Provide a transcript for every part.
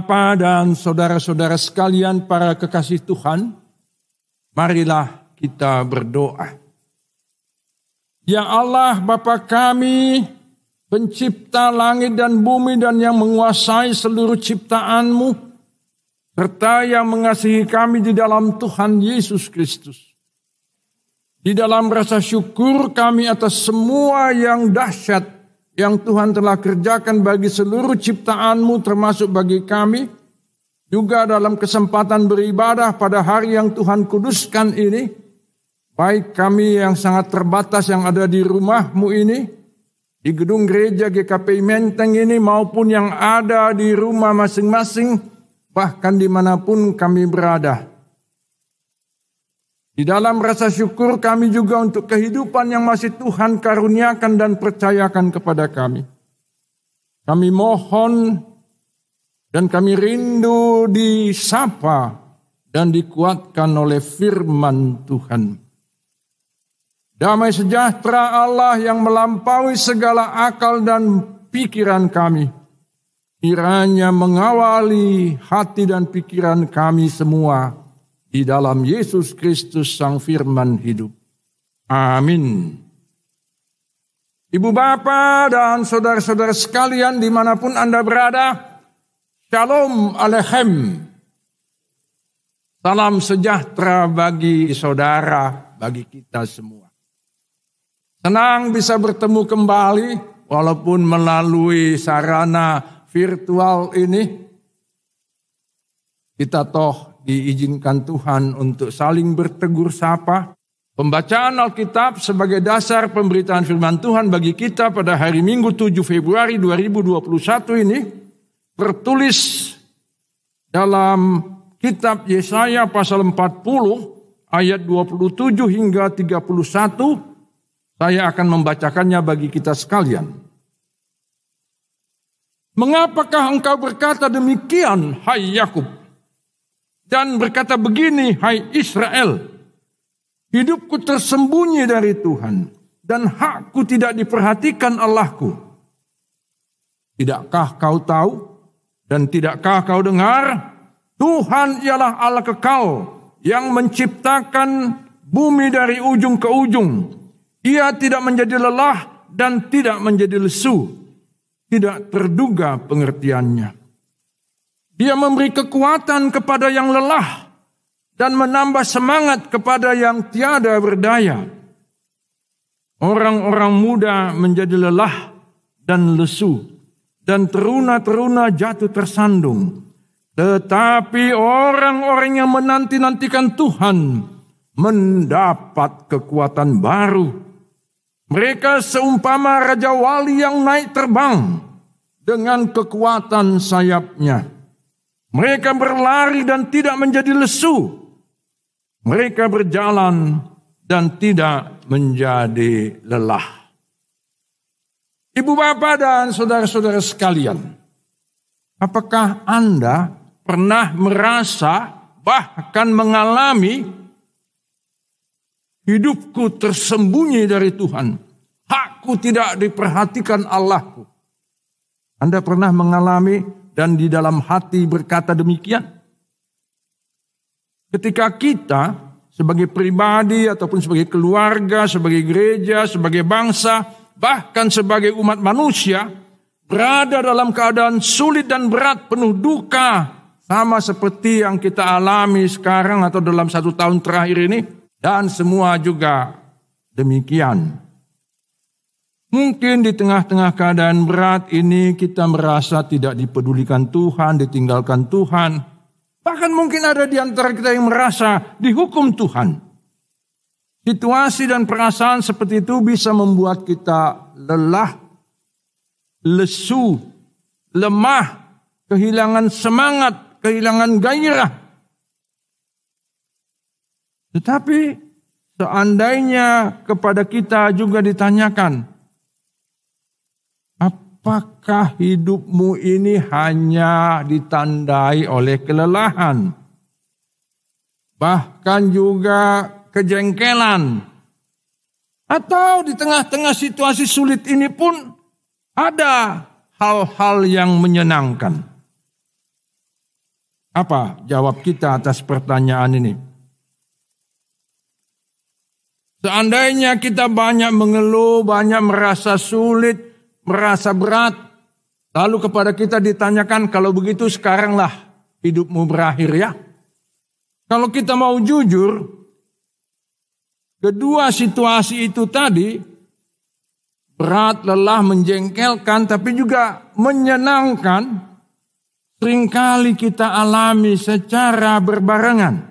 Ibu bapa dan saudara-saudara sekalian para kekasih Tuhan, marilah kita berdoa. Ya Allah Bapa kami, pencipta langit dan bumi dan yang menguasai seluruh ciptaanmu, serta yang mengasihi kami di dalam Tuhan Yesus Kristus. Di dalam rasa syukur kami atas semua yang dahsyat yang Tuhan telah kerjakan bagi seluruh ciptaanmu termasuk bagi kami. Juga dalam kesempatan beribadah pada hari yang Tuhan kuduskan ini. Baik kami yang sangat terbatas yang ada di rumahmu ini. Di gedung gereja GKP Menteng ini maupun yang ada di rumah masing-masing. Bahkan di mana pun kami berada. Di dalam rasa syukur kami juga untuk kehidupan yang masih Tuhan karuniakan dan percayakan kepada kami. Kami mohon dan kami rindu disapa dan dikuatkan oleh firman Tuhan. Damai sejahtera Allah yang melampaui segala akal dan pikiran kami. Kiranya mengawali hati dan pikiran kami semua di dalam Yesus Kristus Sang Firman hidup. Amin. Ibu Bapa dan saudara-saudara sekalian di mana pun Anda berada, Shalom Aleichem. Salam sejahtera bagi saudara, bagi kita semua. Senang bisa bertemu kembali walaupun melalui sarana virtual ini. Kita toh diizinkan Tuhan untuk saling bertegur sapa. Pembacaan Alkitab sebagai dasar pemberitaan firman Tuhan bagi kita pada hari Minggu 7 Februari 2021 ini tertulis dalam kitab Yesaya pasal 40 ayat 27 hingga 31 saya akan membacakannya bagi kita sekalian. Mengapakah engkau berkata demikian, hai Yakub? Dan berkata begini, hai Israel, hidupku tersembunyi dari Tuhan dan hakku tidak diperhatikan Allahku. Tidakkah kau tahu dan tidakkah kau dengar? Tuhan ialah Allah kekal yang menciptakan bumi dari ujung ke ujung. Ia tidak menjadi lelah dan tidak menjadi lesu. Tidak terduga pengertiannya. Dia memberi kekuatan kepada yang lelah dan menambah semangat kepada yang tiada berdaya. Orang-orang muda menjadi lelah dan lesu dan teruna-teruna jatuh tersandung. Tetapi orang-orang yang menanti-nantikan Tuhan mendapat kekuatan baru. Mereka seumpama Raja Wali yang naik terbang dengan kekuatan sayapnya. Mereka berlari dan tidak menjadi lesu. Mereka berjalan dan tidak menjadi lelah. Ibu bapak dan saudara-saudara sekalian, apakah Anda pernah merasa bahkan mengalami hidupku tersembunyi dari Tuhan. Hakku tidak diperhatikan Allahku. Anda pernah mengalami dan di dalam hati berkata demikian? Ketika kita sebagai pribadi ataupun sebagai keluarga, sebagai gereja, sebagai bangsa, bahkan sebagai umat manusia berada dalam keadaan sulit dan berat, penuh duka, sama seperti yang kita alami sekarang atau dalam satu tahun terakhir ini, dan semua juga demikian. Mungkin di tengah-tengah keadaan berat ini kita merasa tidak dipedulikan Tuhan, ditinggalkan Tuhan. Bahkan mungkin ada di antara kita yang merasa dihukum Tuhan. Situasi dan perasaan seperti itu bisa membuat kita lelah, lesu, lemah, kehilangan semangat, kehilangan gairah. Tetapi seandainya kepada kita juga ditanyakan, apakah hidupmu ini hanya ditandai oleh kelelahan? Bahkan juga kejengkelan. Atau di tengah-tengah situasi sulit ini pun ada hal-hal yang menyenangkan. Apa jawab kita atas pertanyaan ini? Seandainya kita banyak mengeluh, banyak merasa sulit, merasa berat, lalu kepada kita ditanyakan kalau begitu sekaranglah hidupmu berakhir ya. Kalau kita mau jujur, kedua situasi itu tadi berat, lelah, menjengkelkan, tapi juga menyenangkan sering kali kita alami secara berbarengan.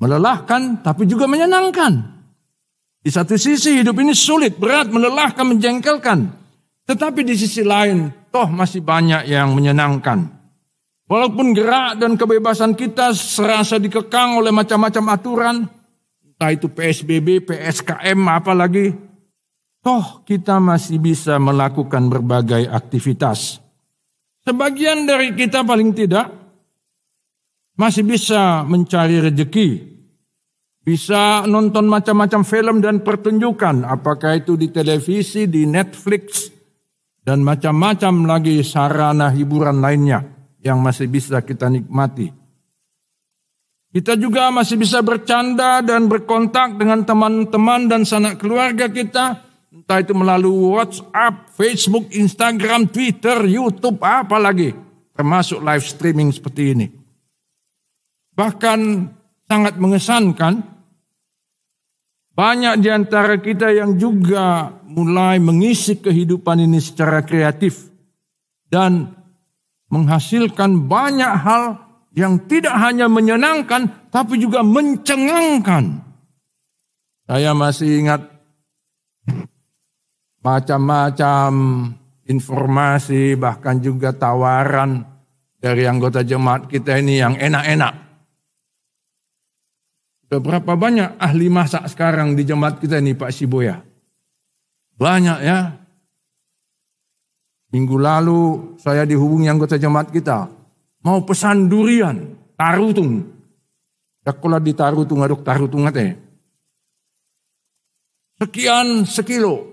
Melelahkan tapi juga menyenangkan. Di satu sisi hidup ini sulit, berat, melelahkan, menjengkelkan. Tetapi di sisi lain, toh masih banyak yang menyenangkan. Walaupun gerak dan kebebasan kita serasa dikekang oleh macam-macam aturan, entah itu PSBB, PSKM, apalagi, toh kita masih bisa melakukan berbagai aktivitas. Sebagian dari kita paling tidak masih bisa mencari rejeki, bisa nonton macam-macam film dan pertunjukan, apakah itu di televisi, di Netflix, dan macam-macam lagi sarana hiburan lainnya yang masih bisa kita nikmati. Kita juga masih bisa bercanda dan berkontak dengan teman-teman dan sanak keluarga kita Entah itu melalui WhatsApp, Facebook, Instagram, Twitter, YouTube, apa lagi. Termasuk live streaming seperti ini. Bahkan sangat mengesankan, banyak di antara kita yang juga mulai mengisi kehidupan ini secara kreatif. Dan menghasilkan banyak hal yang tidak hanya menyenangkan, tapi juga mencengangkan. Saya masih ingat macam-macam informasi bahkan juga tawaran dari anggota jemaat kita ini yang enak-enak. Berapa banyak ahli masak sekarang di jemaat kita ini Pak Siboya? Banyak ya. Minggu lalu saya dihubungi anggota jemaat kita. Mau pesan durian, tarutung. Sekolah di tarutung, aduk tarutung ate. Sekian sekilo,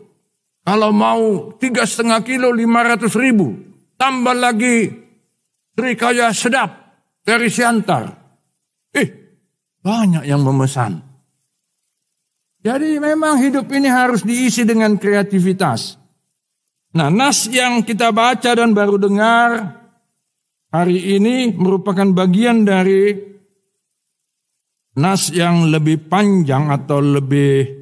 kalau mau tiga setengah kilo lima ratus ribu. Tambah lagi serikaya sedap dari Siantar. Eh, banyak yang memesan. Jadi memang hidup ini harus diisi dengan kreativitas. Nah, nas yang kita baca dan baru dengar hari ini merupakan bagian dari nas yang lebih panjang atau lebih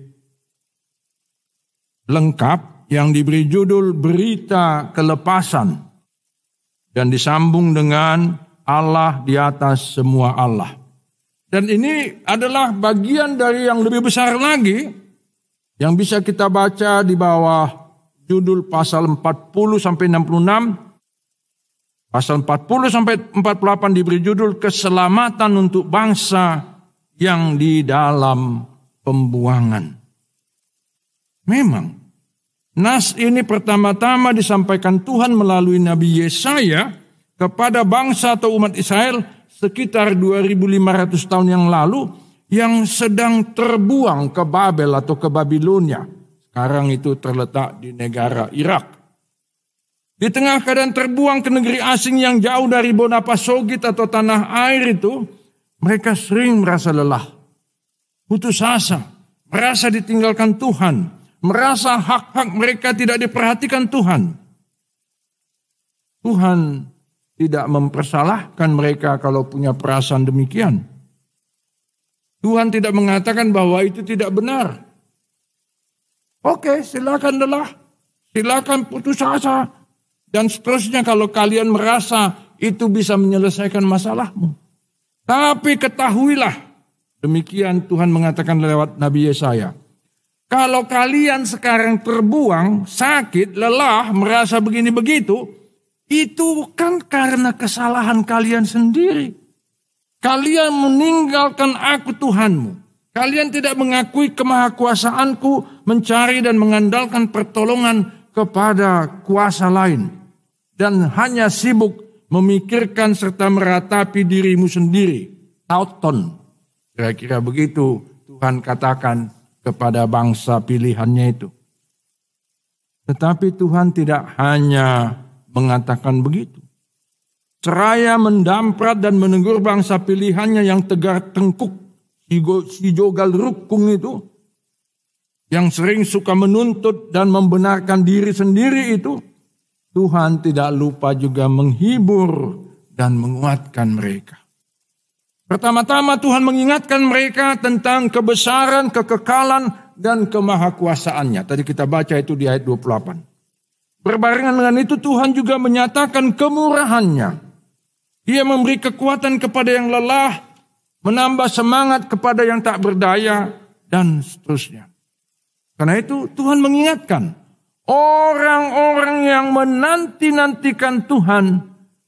lengkap yang diberi judul Berita Kelepasan dan disambung dengan Allah di atas semua Allah. Dan ini adalah bagian dari yang lebih besar lagi yang bisa kita baca di bawah judul pasal 40 sampai 66. Pasal 40 sampai 48 diberi judul keselamatan untuk bangsa yang di dalam pembuangan. Memang Nas ini pertama-tama disampaikan Tuhan melalui Nabi Yesaya kepada bangsa atau umat Israel sekitar 2500 tahun yang lalu yang sedang terbuang ke Babel atau ke Babilonia. Sekarang itu terletak di negara Irak. Di tengah keadaan terbuang ke negeri asing yang jauh dari Bonapasogit atau tanah air itu, mereka sering merasa lelah, putus asa, merasa ditinggalkan Tuhan, merasa hak-hak mereka tidak diperhatikan Tuhan. Tuhan tidak mempersalahkan mereka kalau punya perasaan demikian. Tuhan tidak mengatakan bahwa itu tidak benar. Oke, silakan lelah, silakan putus asa, dan seterusnya kalau kalian merasa itu bisa menyelesaikan masalahmu. Tapi ketahuilah, demikian Tuhan mengatakan lewat Nabi Yesaya. Kalau kalian sekarang terbuang, sakit, lelah, merasa begini begitu, itu kan karena kesalahan kalian sendiri. Kalian meninggalkan aku Tuhanmu. Kalian tidak mengakui kemahakuasaanku, mencari dan mengandalkan pertolongan kepada kuasa lain. Dan hanya sibuk memikirkan serta meratapi dirimu sendiri. Tauton. Kira-kira begitu Tuhan katakan kepada bangsa pilihannya itu. Tetapi Tuhan tidak hanya mengatakan begitu. seraya mendamprat dan menegur bangsa pilihannya yang tegar tengkuk, si jogal rukung itu, yang sering suka menuntut dan membenarkan diri sendiri itu, Tuhan tidak lupa juga menghibur dan menguatkan mereka. Pertama-tama Tuhan mengingatkan mereka tentang kebesaran, kekekalan, dan kemahakuasaannya. Tadi kita baca itu di ayat 28. Berbarengan dengan itu Tuhan juga menyatakan kemurahannya ia memberi kekuatan kepada yang lelah, menambah semangat kepada yang tak berdaya, dan seterusnya. Karena itu Tuhan mengingatkan, orang-orang yang menanti-nantikan Tuhan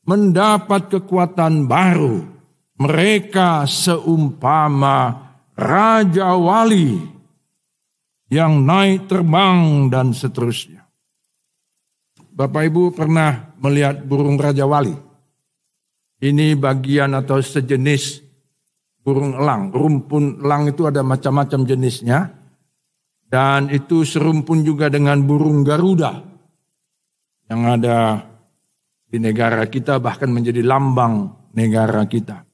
mendapat kekuatan baru. Mereka seumpama Raja Wali yang naik terbang dan seterusnya. Bapak Ibu pernah melihat burung Raja Wali? Ini bagian atau sejenis burung elang. Rumpun elang itu ada macam-macam jenisnya. Dan itu serumpun juga dengan burung Garuda. Yang ada di negara kita bahkan menjadi lambang negara kita.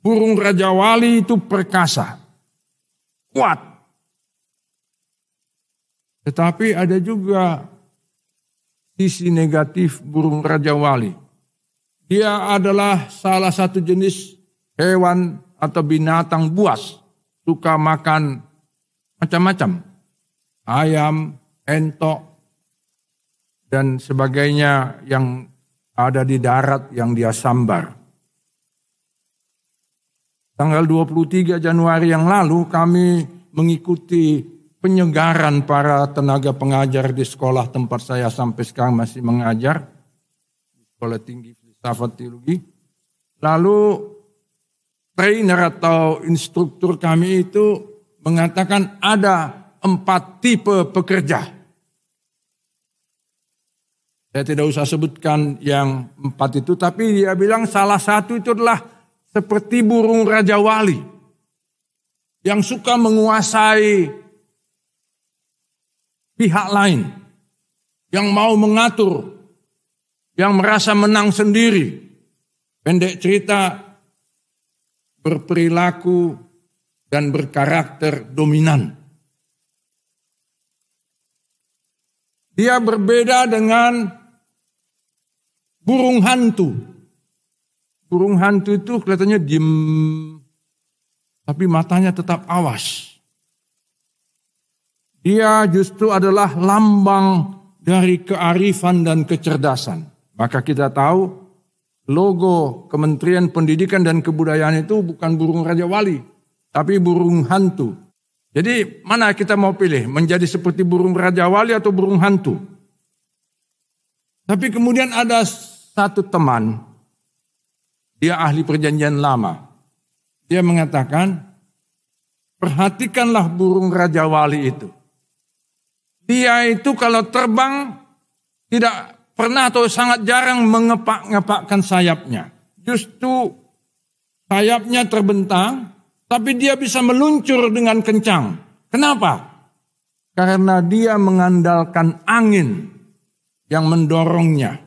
Burung Raja Wali itu perkasa. Kuat. Tetapi ada juga sisi negatif burung Raja Wali dia adalah salah satu jenis hewan atau binatang buas. Suka makan macam-macam. Ayam, entok, dan sebagainya yang ada di darat yang dia sambar. Tanggal 23 Januari yang lalu kami mengikuti penyegaran para tenaga pengajar di sekolah tempat saya sampai sekarang masih mengajar. Sekolah tinggi filsafat teologi. Lalu trainer atau instruktur kami itu mengatakan ada empat tipe pekerja. Saya tidak usah sebutkan yang empat itu, tapi dia bilang salah satu itu adalah seperti burung Raja Wali. Yang suka menguasai pihak lain. Yang mau mengatur yang merasa menang sendiri. Pendek cerita, berperilaku dan berkarakter dominan. Dia berbeda dengan burung hantu. Burung hantu itu kelihatannya diem, tapi matanya tetap awas. Dia justru adalah lambang dari kearifan dan kecerdasan. Maka kita tahu logo Kementerian Pendidikan dan Kebudayaan itu bukan burung Raja Wali, tapi burung hantu. Jadi mana kita mau pilih? Menjadi seperti burung Raja Wali atau burung hantu? Tapi kemudian ada satu teman, dia ahli perjanjian lama. Dia mengatakan, perhatikanlah burung Raja Wali itu. Dia itu kalau terbang tidak pernah atau sangat jarang mengepak-ngepakkan sayapnya. Justru sayapnya terbentang, tapi dia bisa meluncur dengan kencang. Kenapa? Karena dia mengandalkan angin yang mendorongnya.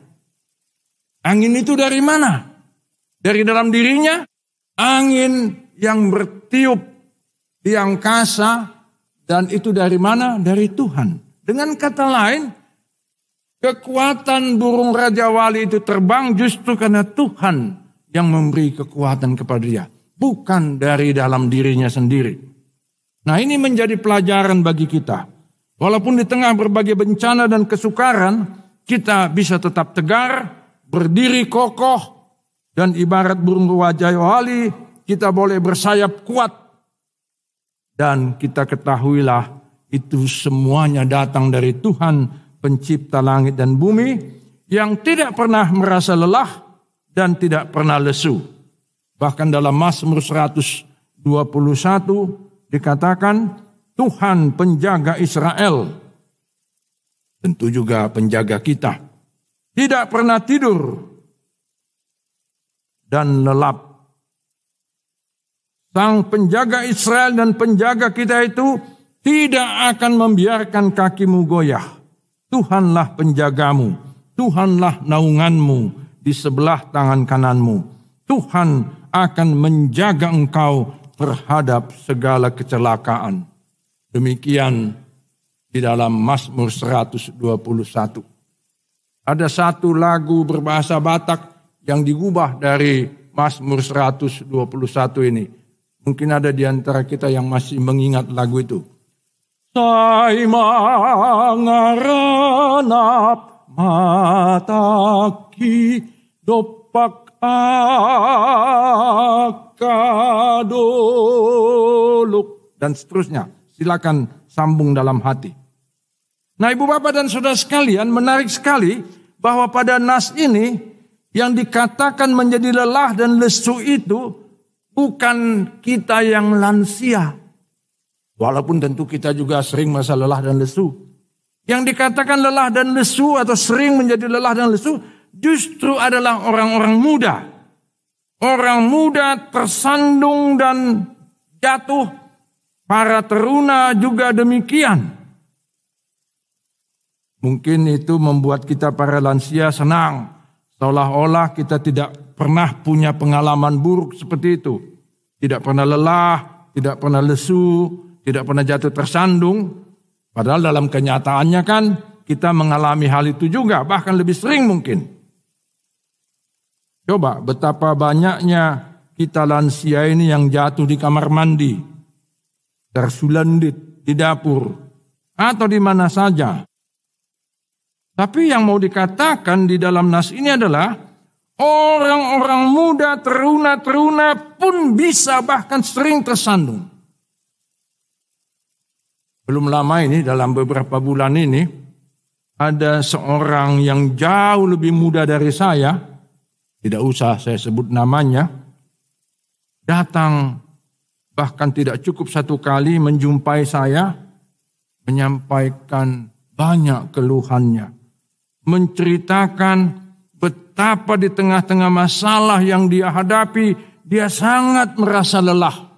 Angin itu dari mana? Dari dalam dirinya? Angin yang bertiup di angkasa dan itu dari mana? Dari Tuhan. Dengan kata lain, Kekuatan burung Raja Wali itu terbang justru karena Tuhan yang memberi kekuatan kepada dia. Bukan dari dalam dirinya sendiri. Nah ini menjadi pelajaran bagi kita. Walaupun di tengah berbagai bencana dan kesukaran, kita bisa tetap tegar, berdiri kokoh, dan ibarat burung Raja Wali, kita boleh bersayap kuat. Dan kita ketahuilah itu semuanya datang dari Tuhan pencipta langit dan bumi yang tidak pernah merasa lelah dan tidak pernah lesu. Bahkan dalam Mazmur 121 dikatakan Tuhan penjaga Israel. Tentu juga penjaga kita. Tidak pernah tidur dan lelap. Sang penjaga Israel dan penjaga kita itu tidak akan membiarkan kakimu goyah. Tuhanlah penjagamu, Tuhanlah naunganmu, di sebelah tangan kananmu. Tuhan akan menjaga engkau terhadap segala kecelakaan. Demikian di dalam Mazmur 121. Ada satu lagu berbahasa Batak yang digubah dari Mazmur 121 ini. Mungkin ada di antara kita yang masih mengingat lagu itu. Sai mangaranap mataki dopak akadoluk dan seterusnya. Silakan sambung dalam hati. Nah ibu bapak dan saudara sekalian menarik sekali bahwa pada nas ini yang dikatakan menjadi lelah dan lesu itu bukan kita yang lansia. Walaupun tentu kita juga sering masa lelah dan lesu. Yang dikatakan lelah dan lesu atau sering menjadi lelah dan lesu justru adalah orang-orang muda. Orang muda tersandung dan jatuh Para teruna juga demikian. Mungkin itu membuat kita para lansia senang. Seolah-olah kita tidak pernah punya pengalaman buruk seperti itu. Tidak pernah lelah, tidak pernah lesu, tidak pernah jatuh tersandung. Padahal dalam kenyataannya kan kita mengalami hal itu juga, bahkan lebih sering mungkin. Coba betapa banyaknya kita lansia ini yang jatuh di kamar mandi, tersulandit di dapur, atau di mana saja. Tapi yang mau dikatakan di dalam nas ini adalah orang-orang muda, teruna-teruna pun bisa bahkan sering tersandung. Belum lama ini, dalam beberapa bulan ini, ada seorang yang jauh lebih muda dari saya, tidak usah saya sebut namanya, datang bahkan tidak cukup satu kali menjumpai saya, menyampaikan banyak keluhannya, menceritakan betapa di tengah-tengah masalah yang dia hadapi, dia sangat merasa lelah.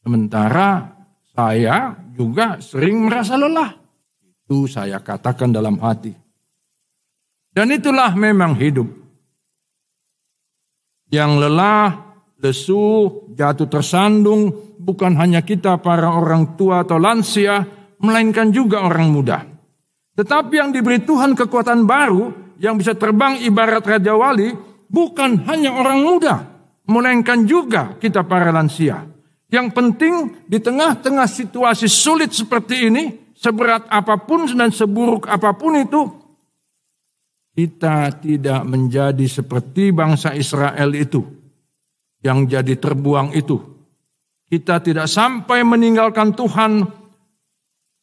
Sementara saya juga sering merasa lelah. Itu saya katakan dalam hati. Dan itulah memang hidup. Yang lelah lesu, jatuh tersandung, bukan hanya kita para orang tua atau lansia, melainkan juga orang muda. Tetapi yang diberi Tuhan kekuatan baru, yang bisa terbang ibarat Raja Wali, bukan hanya orang muda, melainkan juga kita para lansia. Yang penting di tengah-tengah situasi sulit seperti ini, seberat apa pun dan seburuk apa pun itu, kita tidak menjadi seperti bangsa Israel itu yang jadi terbuang itu. Kita tidak sampai meninggalkan Tuhan,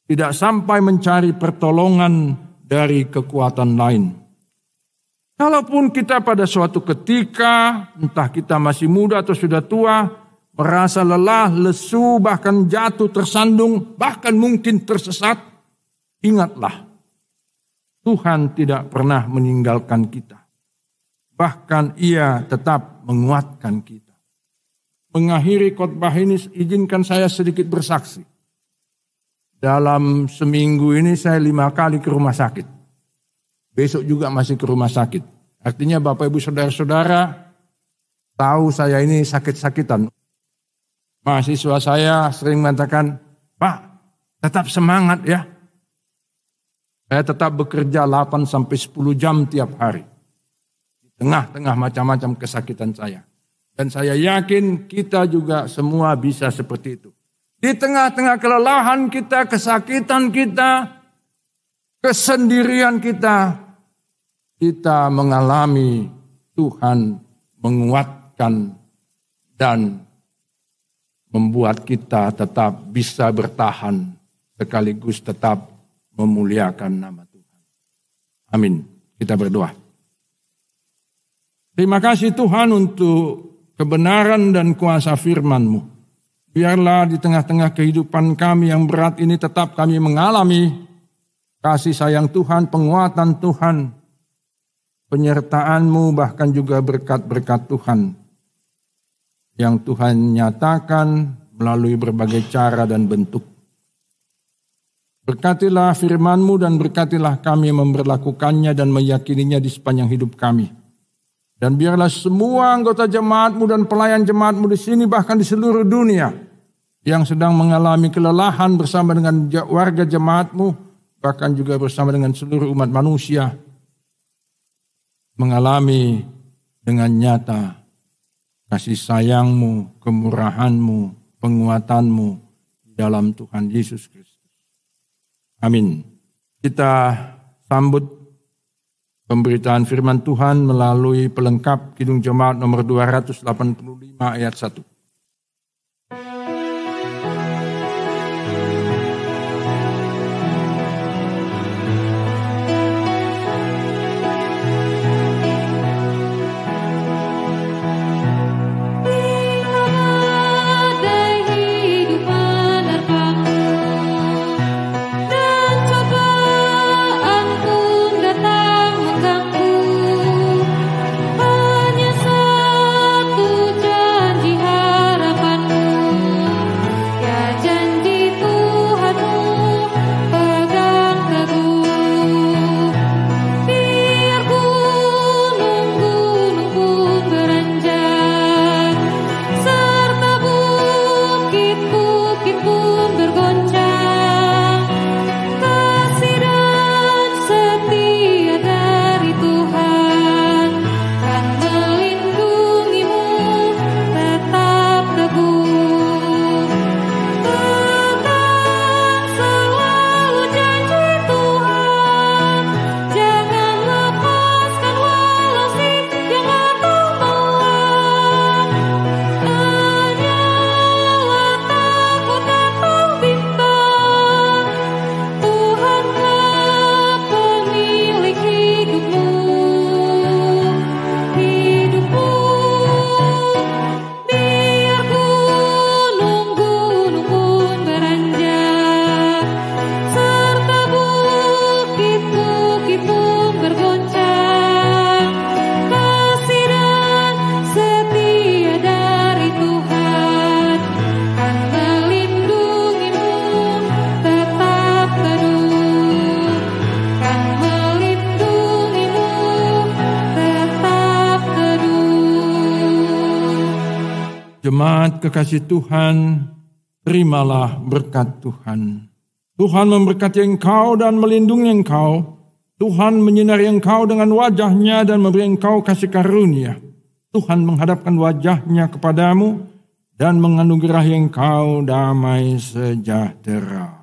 tidak sampai mencari pertolongan dari kekuatan lain. Kalaupun kita pada suatu ketika, entah kita masih muda atau sudah tua, merasa lelah, lesu, bahkan jatuh, tersandung, bahkan mungkin tersesat, ingatlah, Tuhan tidak pernah meninggalkan kita. Bahkan ia tetap menguatkan kita mengakhiri khotbah ini izinkan saya sedikit bersaksi. Dalam seminggu ini saya lima kali ke rumah sakit. Besok juga masih ke rumah sakit. Artinya Bapak Ibu Saudara-saudara tahu saya ini sakit-sakitan. Mahasiswa saya sering mengatakan, Pak tetap semangat ya. Saya tetap bekerja 8 sampai 10 jam tiap hari. Di tengah-tengah macam-macam kesakitan saya. Dan saya yakin kita juga semua bisa seperti itu. Di tengah-tengah kelelahan kita, kesakitan kita, kesendirian kita, kita mengalami Tuhan menguatkan dan membuat kita tetap bisa bertahan sekaligus tetap memuliakan nama Tuhan. Amin. Kita berdoa. Terima kasih Tuhan untuk kebenaran dan kuasa firman-Mu. Biarlah di tengah-tengah kehidupan kami yang berat ini tetap kami mengalami kasih sayang Tuhan, penguatan Tuhan, penyertaan-Mu bahkan juga berkat-berkat Tuhan yang Tuhan nyatakan melalui berbagai cara dan bentuk. Berkatilah firman-Mu dan berkatilah kami memperlakukannya dan meyakininya di sepanjang hidup kami. Dan biarlah semua anggota jemaatmu dan pelayan jemaatmu di sini bahkan di seluruh dunia yang sedang mengalami kelelahan bersama dengan warga jemaatmu bahkan juga bersama dengan seluruh umat manusia mengalami dengan nyata kasih sayangmu, kemurahanmu, penguatanmu dalam Tuhan Yesus Kristus. Amin. Kita sambut pemberitaan firman Tuhan melalui pelengkap Kidung Jemaat nomor 285 ayat 1. Jemaat kekasih Tuhan, terimalah berkat Tuhan. Tuhan memberkati engkau dan melindungi engkau. Tuhan menyinari engkau dengan wajahnya dan memberi engkau kasih karunia. Tuhan menghadapkan wajahnya kepadamu dan menganugerahi engkau damai sejahtera.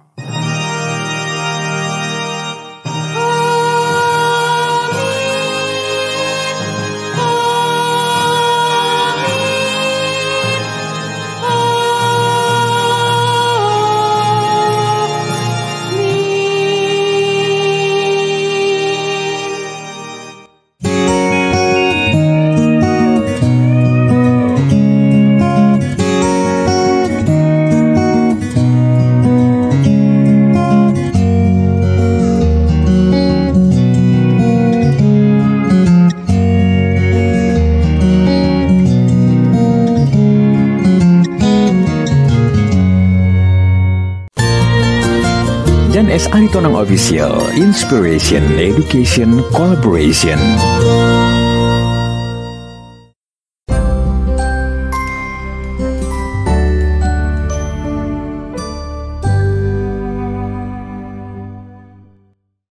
Official Inspiration Education Collaboration